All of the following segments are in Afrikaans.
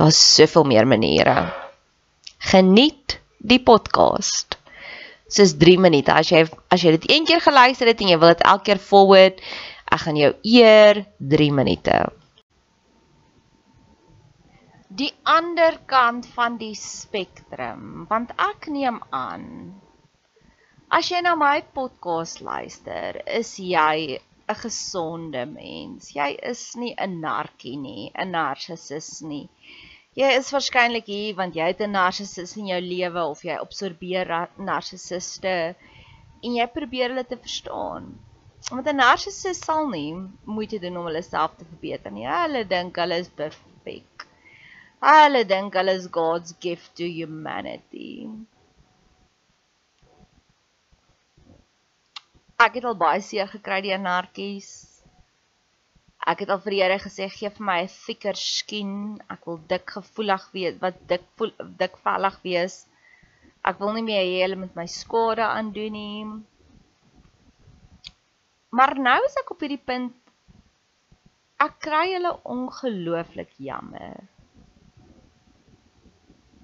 Daar's soveel meer maniere. Geniet die podcast. Dis 3 minute. As jy as jy dit een keer geluister het en jy wil dit elke keer forward, ek gaan jou eer 3 minute. Die ander kant van die spektrum, want ek neem aan as jy na my podcast luister, is jy 'n gesonde mens. Jy is nie 'n narkie nie, 'n narcissus nie. Jy is waarskynlik hier want jy het 'n narcissus in jou lewe of jy absorbeer narcissiste en jy probeer hulle te verstaan. Want 'n narcissus sal nie moeite doen om hulle self te verbeter nie. Hulle dink hulle is perfek. Hulle dink hulle is God's gift to humanity. Ek het al baie seer gekry deur narkies. Ek het al vir die Here gesê gee vir my 'n thicker skin. Ek wil dik gevoelig wees, wat dik dik vellig wees. Ek wil nie meer hê hulle moet my skade aandoen nie. Maar nou is ek op hierdie punt ek kry hulle ongelooflik jammer.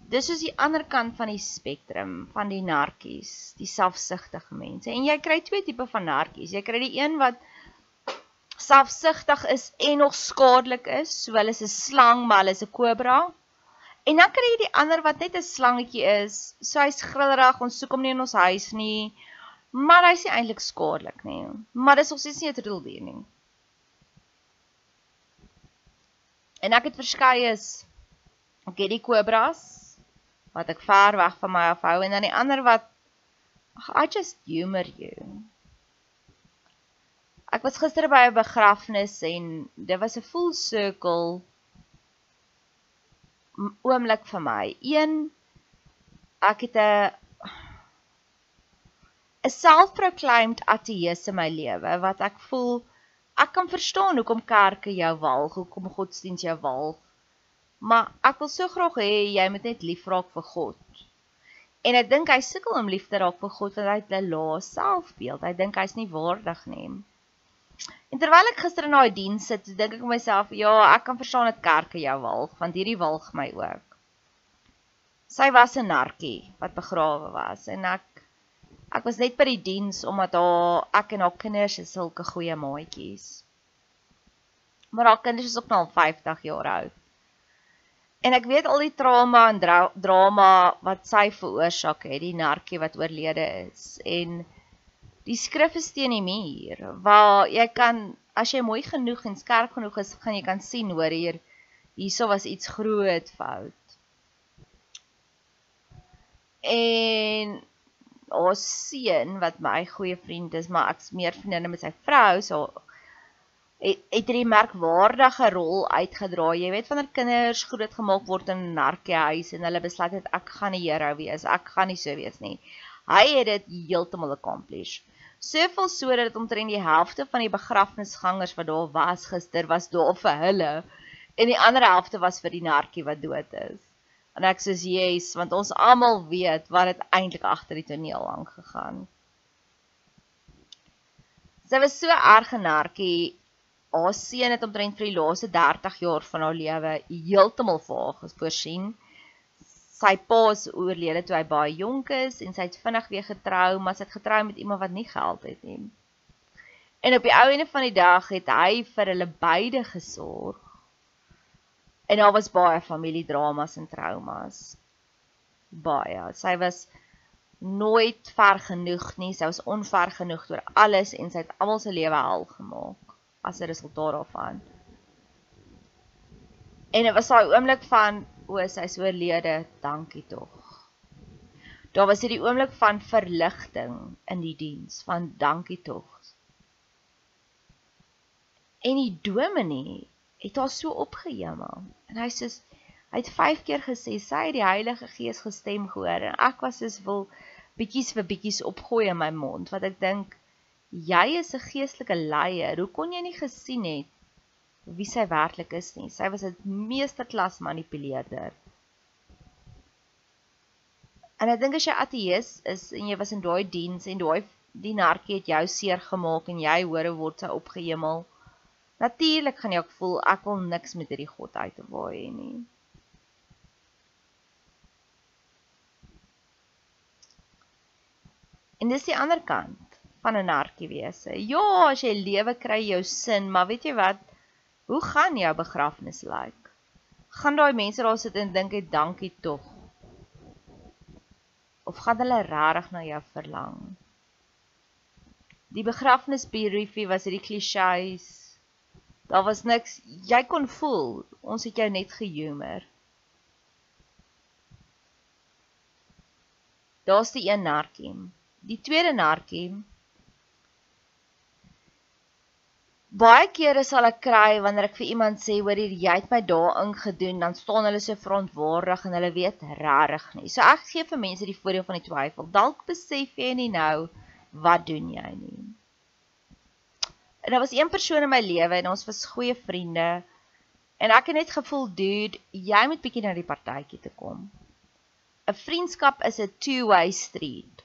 Dis is die ander kant van die spektrum van die narkies, die selfsugtige mense. En jy kry twee tipe van narkies. Jy kry die een wat selfsugtig is en nog skadelik is, so hulle is 'n slang, maar hulle is 'n kobra. En dan kry jy die ander wat net 'n slangetjie is. So hy's grillerig, ons soek hom nie in ons huis nie. Maar hy's nie eintlik skadelik nie. Maar dis ons is nie 'n troeteldier nie. En ek het verskeie is ek het die kobras wat ek ver weg van my afhou en dan die ander wat I just humor you. Was gister by 'n begrafnis en dit was 'n full circle oomblik vir my. Een ek het 'n 'n self-proclaimed ateïs in my lewe wat ek voel ek kan verstaan hoekom kerke jou walg, hoekom godsdiens jou walg. Maar ek wil so graag hê jy moet net lief raak vir God. En ek dink hy sukkel om lief te raak vir God want hy het 'n lae selfbeeld. Hy dink hy's nie waardig nie. En terwyl ek gister in daai diens sit, dink ek myself, ja, ek kan verstaan dat kerke jou walg, want hierdie walg my ook. Sy was 'n narkie wat begrawe was en ek ek was net by die diens omdat haar ek en haar kinders is sulke goeie maatjies. Maar haar kinders is ook nou al 50 jaar oud. En ek weet al die trauma en dra drama wat sy veroorsaak het, die narkie wat oorlede is. En die skrif is teen die muur waar jy kan as jy mooi genoeg en skerp genoeg is, gaan jy kan sien hoor hier hierso was iets groot fout. En ons seun wat my goeie vriend is, maar ek's meer vriendin met sy vrou, so het hierdie merkwaardige rol uitgedra. Jy weet wanneer kinders groot gemaak word in 'n narkiehuis en hulle besluit het ek gaan die hero wees. Ek gaan nie so wees nie. Hy het dit heeltemal accomplish. Soveel so dat omtrent die helfte van die begrafnisgangers wat daar was gister was daar vir hulle en die ander helfte was vir die narkie wat dood is. En ek sê yes, want ons almal weet wat dit eintlik agter die toneel aan gegaan. Sy was so erg 'n narkie haar seun het omtrent vir die laaste 30 jaar van haar lewe heeltemal vir haar voorsien. Sy pa is oorlede toe hy baie jonk is en sy het vinnig weer getrou, maar sy het getrou met iemand wat nie geld het nie. En op die ou ene van die dag het hy vir hulle beide gesorg. En daar was baie familiedramas en traumas. Baie. Sy was nooit ver genoeg nie. Sy was onver genoeg oor alles en sy het almal se lewe hel gemaak as 'n resultaat daarvan. En dit was daai oomblik van o, sy's oorlede, dankie tog. Daar was hierdie oomblik van verligting in die diens, van dankie tog. En die dominee het haar so opgehemel. En hy sê hy het 5 keer gesê sy het die Heilige Gees gestem gehoor en ek was soos wil bietjies vir bietjies opgooi in my mond wat ek dink jy is 'n geestelike leier. Hoe kon jy nie gesien het wie sy werklik is nie? Sy was 'n meesterklas manipuleerder. En ek dink as jy ateïs is en jy was in daai diens en daai die narkie het jou seer gemaak en jy hoor word sy opgehemel. Natuurlik gaan jy ook voel ek wil niks met hierdie God uit te waai nie. En dis die ander kant van 'n narkie wese. Ja, as jy lewe kry jou sin, maar weet jy wat? Hoe gaan jou begrafnis lyk? Like? Gaan daai mense daar sit en dink ek dankie tog? Of gaan hulle regtig na jou verlang? Die begrafnisbriefie was hierdie klisjées. Daar was niks, jy kon voel ons het jou net gehumour. Daar's die een narkie. Die tweede narkie Baie kere sal ek kry wanneer ek vir iemand sê hoor jy het my daarin gedoen, dan staan hulle so verantwoordig en hulle weet regtig nie. So ek gee vir mense die voordeel van die twyfel. Dalk besef jy nie nou wat doen jy nie. En daar was een persoon in my lewe en ons was goeie vriende. En ek het net gevoel, dude, jy moet bietjie na die partytjie toe kom. 'n Vriendskap is 'n two-way street.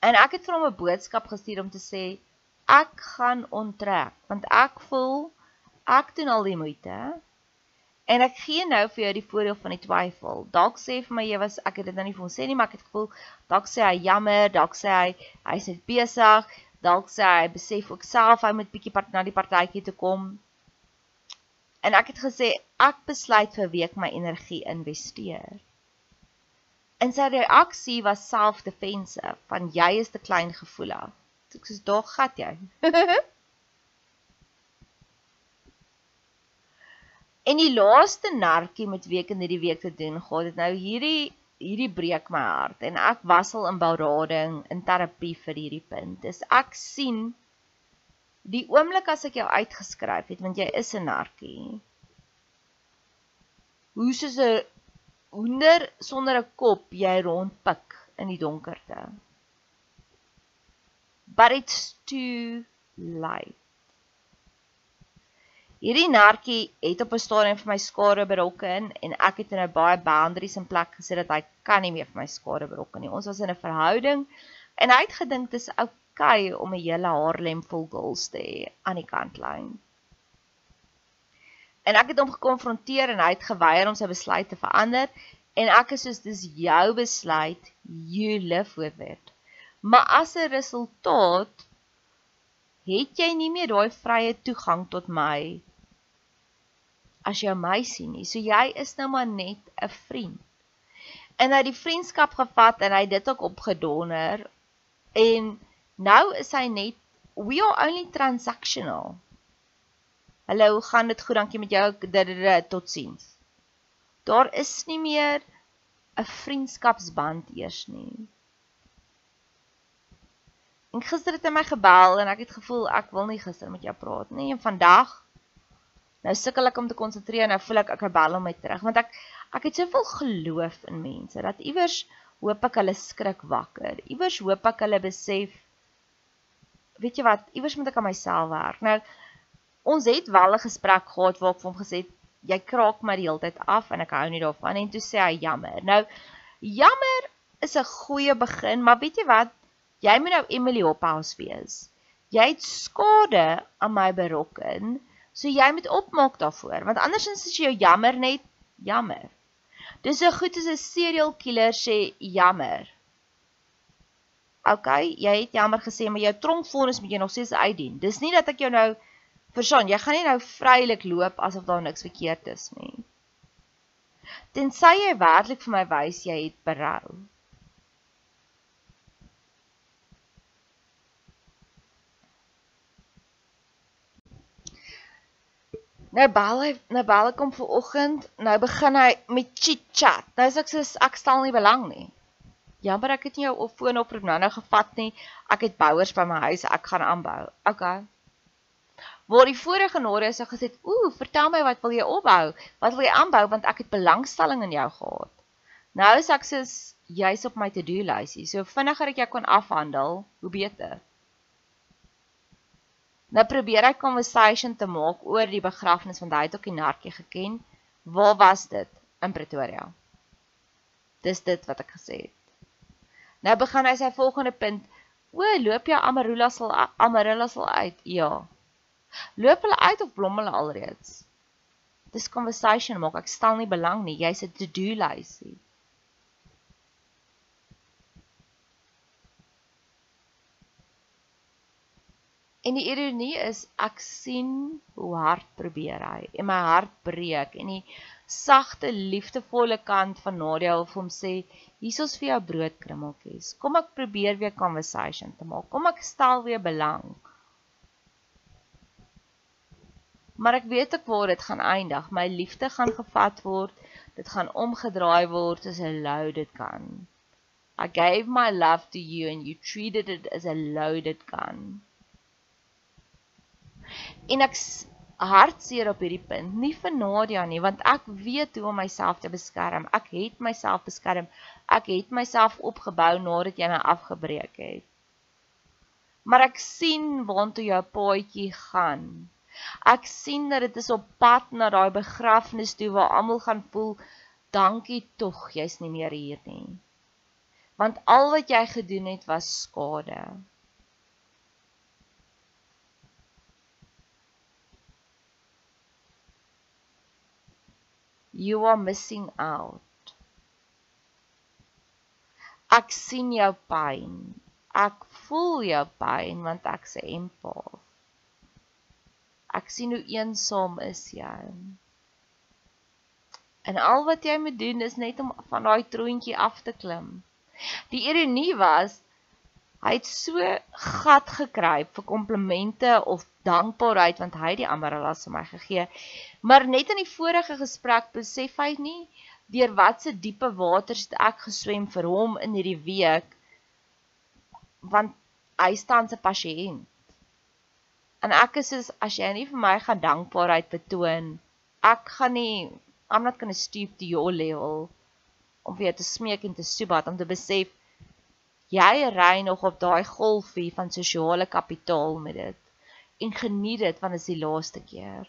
En ek het vir hom 'n boodskap gestuur om te sê ek gaan onttrek want ek voel ek doen al die moeite en ek gee nou vir jou die voordeel van die twyfel. Dalk sê vir my jy was ek het dit nou nie vir hom sê nie, maar ek het gevoel dalk sê hy jammer, dalk sê hy hy's net besig, dalk sê hy besef ook self hy moet bietjie part na die partytjie toe kom. En ek het gesê ek besluit vir week my energie investeer. En sy reaksie was self-defensive van jy is te klein gevoelig. Ek sê daar gat jy. en die laaste narkie met week in hierdie week te doen, gaan dit nou hierdie hierdie breek my hart en ek wassel in berading in terapie vir hierdie punt. Dis ek sien die oomblik as ek jou uitgeskryf het want jy is 'n narkie. Hoe soos 'n hoender sonder 'n kop jy rondpik in die donkerte but it's too late. Hierdie nartjie het op 'n stadium vir my skade berokken en ek het in 'n baie boundaries in plek gesit dat hy kan nie meer vir my skade berokken nie. Ons was in 'n verhouding en hy het gedink dis oukei okay om 'n hele Harlem vol girls te hê aan die kantlyn. En ek het hom gekonfronteer en hy het geweier om sy besluit te verander en ek is soos dis jou besluit, you live with it. Maar as 'n resultaat het jy nie meer daai vrye toegang tot my as jou meisie nie. So jy is nou maar net 'n vriend. En hy het die vriendskap gevat en hy het dit ook opgedonder en nou is hy net we are only transactional. Hallo, hoe gaan dit goed? Dankie met jou. Totsiens. Daar is nie meer 'n vriendskapsband eers nie. En gister het hy my gebel en ek het gevoel ek wil nie gister met jou praat nie en vandag nou sukkel ek om te konsentreer en nou voel ek ek bel hom my terug want ek ek het soveel geloof in mense dat iewers hoop ek hulle skrik wakker. Iewers hoop ek hulle besef weet jy wat, iewers moet ek aan myself werk. Nou ons het wel 'n gesprek gehad waar ek vir hom gesê het jy kraak my die hele tyd af en ek hou nie daarvan en toe sê hy jammer. Nou jammer is 'n goeie begin, maar weet jy wat? Jy moet nou Emily Hophouse wees. Jy het skade aan my berokken, so jy moet opmaak daarvoor, want andersins is jy jammer net jammer. Dis so goed as 'n serial killer sê jammer. OK, jy het jammer gesê, maar jou tronkvonnis moet jy nog steeds uitdien. Dis nie dat ek jou nou verstaan, jy gaan nie nou vrylik loop asof daar niks verkeerd is nie. Tensy jy werklik vir my wys jy het berou. Nou bel hy, nou bel ek hom vanoggend. Nou begin hy met chit chat. Nou sê ek soos ek stel nie belang nie. Jammer ek het nie jou foon oproep nou nou gevat nie. Ek het bouers by my huis, ek gaan aanbou. Okay. Waar die vorige genade is gesê, "Ooh, vertel my wat wil jy opbou? Wat wil jy aanbou want ek het belangstelling in jou gehad." Nou is ek soos jy's op my to-do lysie. So vinniger ek jou kan afhandel, hoe beter. Nou probeer hy conversation te maak oor die begrafnis want hy het ook die nartjie geken. Waar was dit? In Pretoria. Dis dit wat ek gesê het. Nou begin hy sy volgende punt. O, loop jy Amarula sal Amarula sal uit? Ja. Loop hulle uit of blom hulle alreeds? Dis conversation maak. Ek stel nie belang nie. Jy's 'n to-do lysie. En die ironie is ek sien hoe hard probeer hy en my hart breek en die sagte liefdevolle kant van Nadia wil hom sê hier's vir jou broodkrummeltjies. Kom ek probeer weer conversation te maak. Kom ek stel weer belang. Maar ek weet ek waar dit gaan eindig. My liefde gaan gevat word. Dit gaan omgedraai word as 'n loaded gun. I gave my love to you and you treated it as a loaded gun en ek hartseer op hierdie punt, nie vir Nadia nie, want ek weet hoe om myself te beskerm. Ek het myself beskerm. Ek het myself opgebou nadat jy my afgebreek het. Maar ek sien waantoe jou paadjie gaan. Ek sien dat dit is op pad na daai begrafnis toe waar almal gaan voel, dankie tog, jy's nie meer hier nie. Want al wat jy gedoen het was skade. You are missing out. Ek sien jou pyn. Ek voel jou pyn want ek se empath. Ek sien hoe eensaam is jy. En al wat jy moet doen is net om van daai troontjie af te klim. Die ironie was hy het so gat gekruip vir komplimente of dankbaarheid want hy het die Amarellas vir my gegee. Maar net in die vorige gesprek besef hy nie deur watse diepe waters het ek geswem vir hom in hierdie week want hy staan se pasiënt. En ek is soos as jy nie vir my gaan dankbaarheid betoon, ek gaan nie I'm not going to stoop to your level om weer te smeek en te soebat om te besef jy ry nog op daai golfie van sosiale kapitaal met dit en geniet dit want dit is die laaste keer.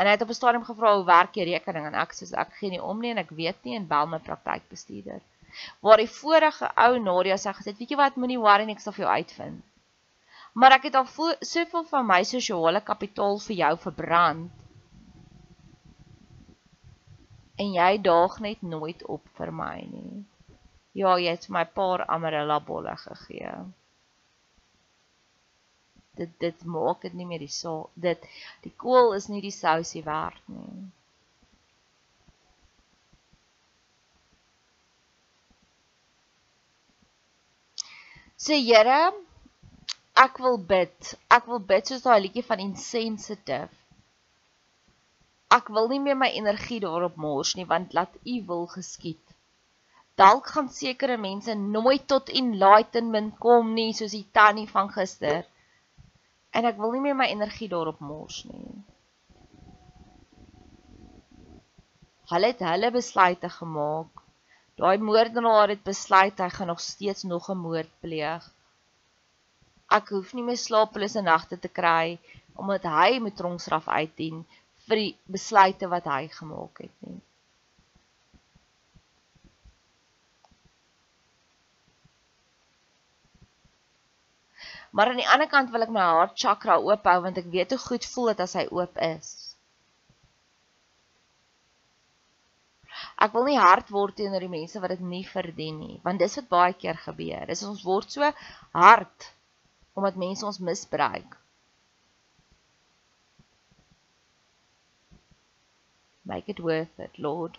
En hy het op 'n stadium gevra hoe werk die rekening en ek sê ek gee nie om nie en ek weet nie en bel my praktykbestuurder. Waar die vorige ou Nadia sê gesê, "Weet jy wat, moenie worry nie, ek sal vir jou uitvind." Maar ek het al soveel van my sosiale kapitaal vir jou verbrand. En jy daag net nooit op vir my nie. Ja, jy het my paar amarella bolle gegee. Dit dit maak dit nie meer die so dit die kool is nie die sousie werd nie. Sê so, Here, ek wil bid. Ek wil bid soos daai liedjie van insensitive. Ek wil nie meer my energie daarop mors nie want laat U wil geskied dalk gaan sekere mense nooit tot enlightenment kom nie soos die tannie van gister. En ek wil nie meer my energie daarop mors nie. Hulle het hulle besluite gemaak. Daai moordenaar het besluit hy gaan nog steeds nog 'n moord pleeg. Ek hoef nie meer slaaplose nagte te kry omdat hy met tronkstraf uitdien vir die besluite wat hy gemaak het nie. Maar aan die ander kant wil ek my hart chakra oop hou want ek weet hoe goed voel dit as hy oop is. Ek wil nie hard word teenoor die mense wat dit nie verdien nie, want dis wat baie keer gebeur. Dis ons word so hard omdat mense ons misbruik. Make it worth it, Lord.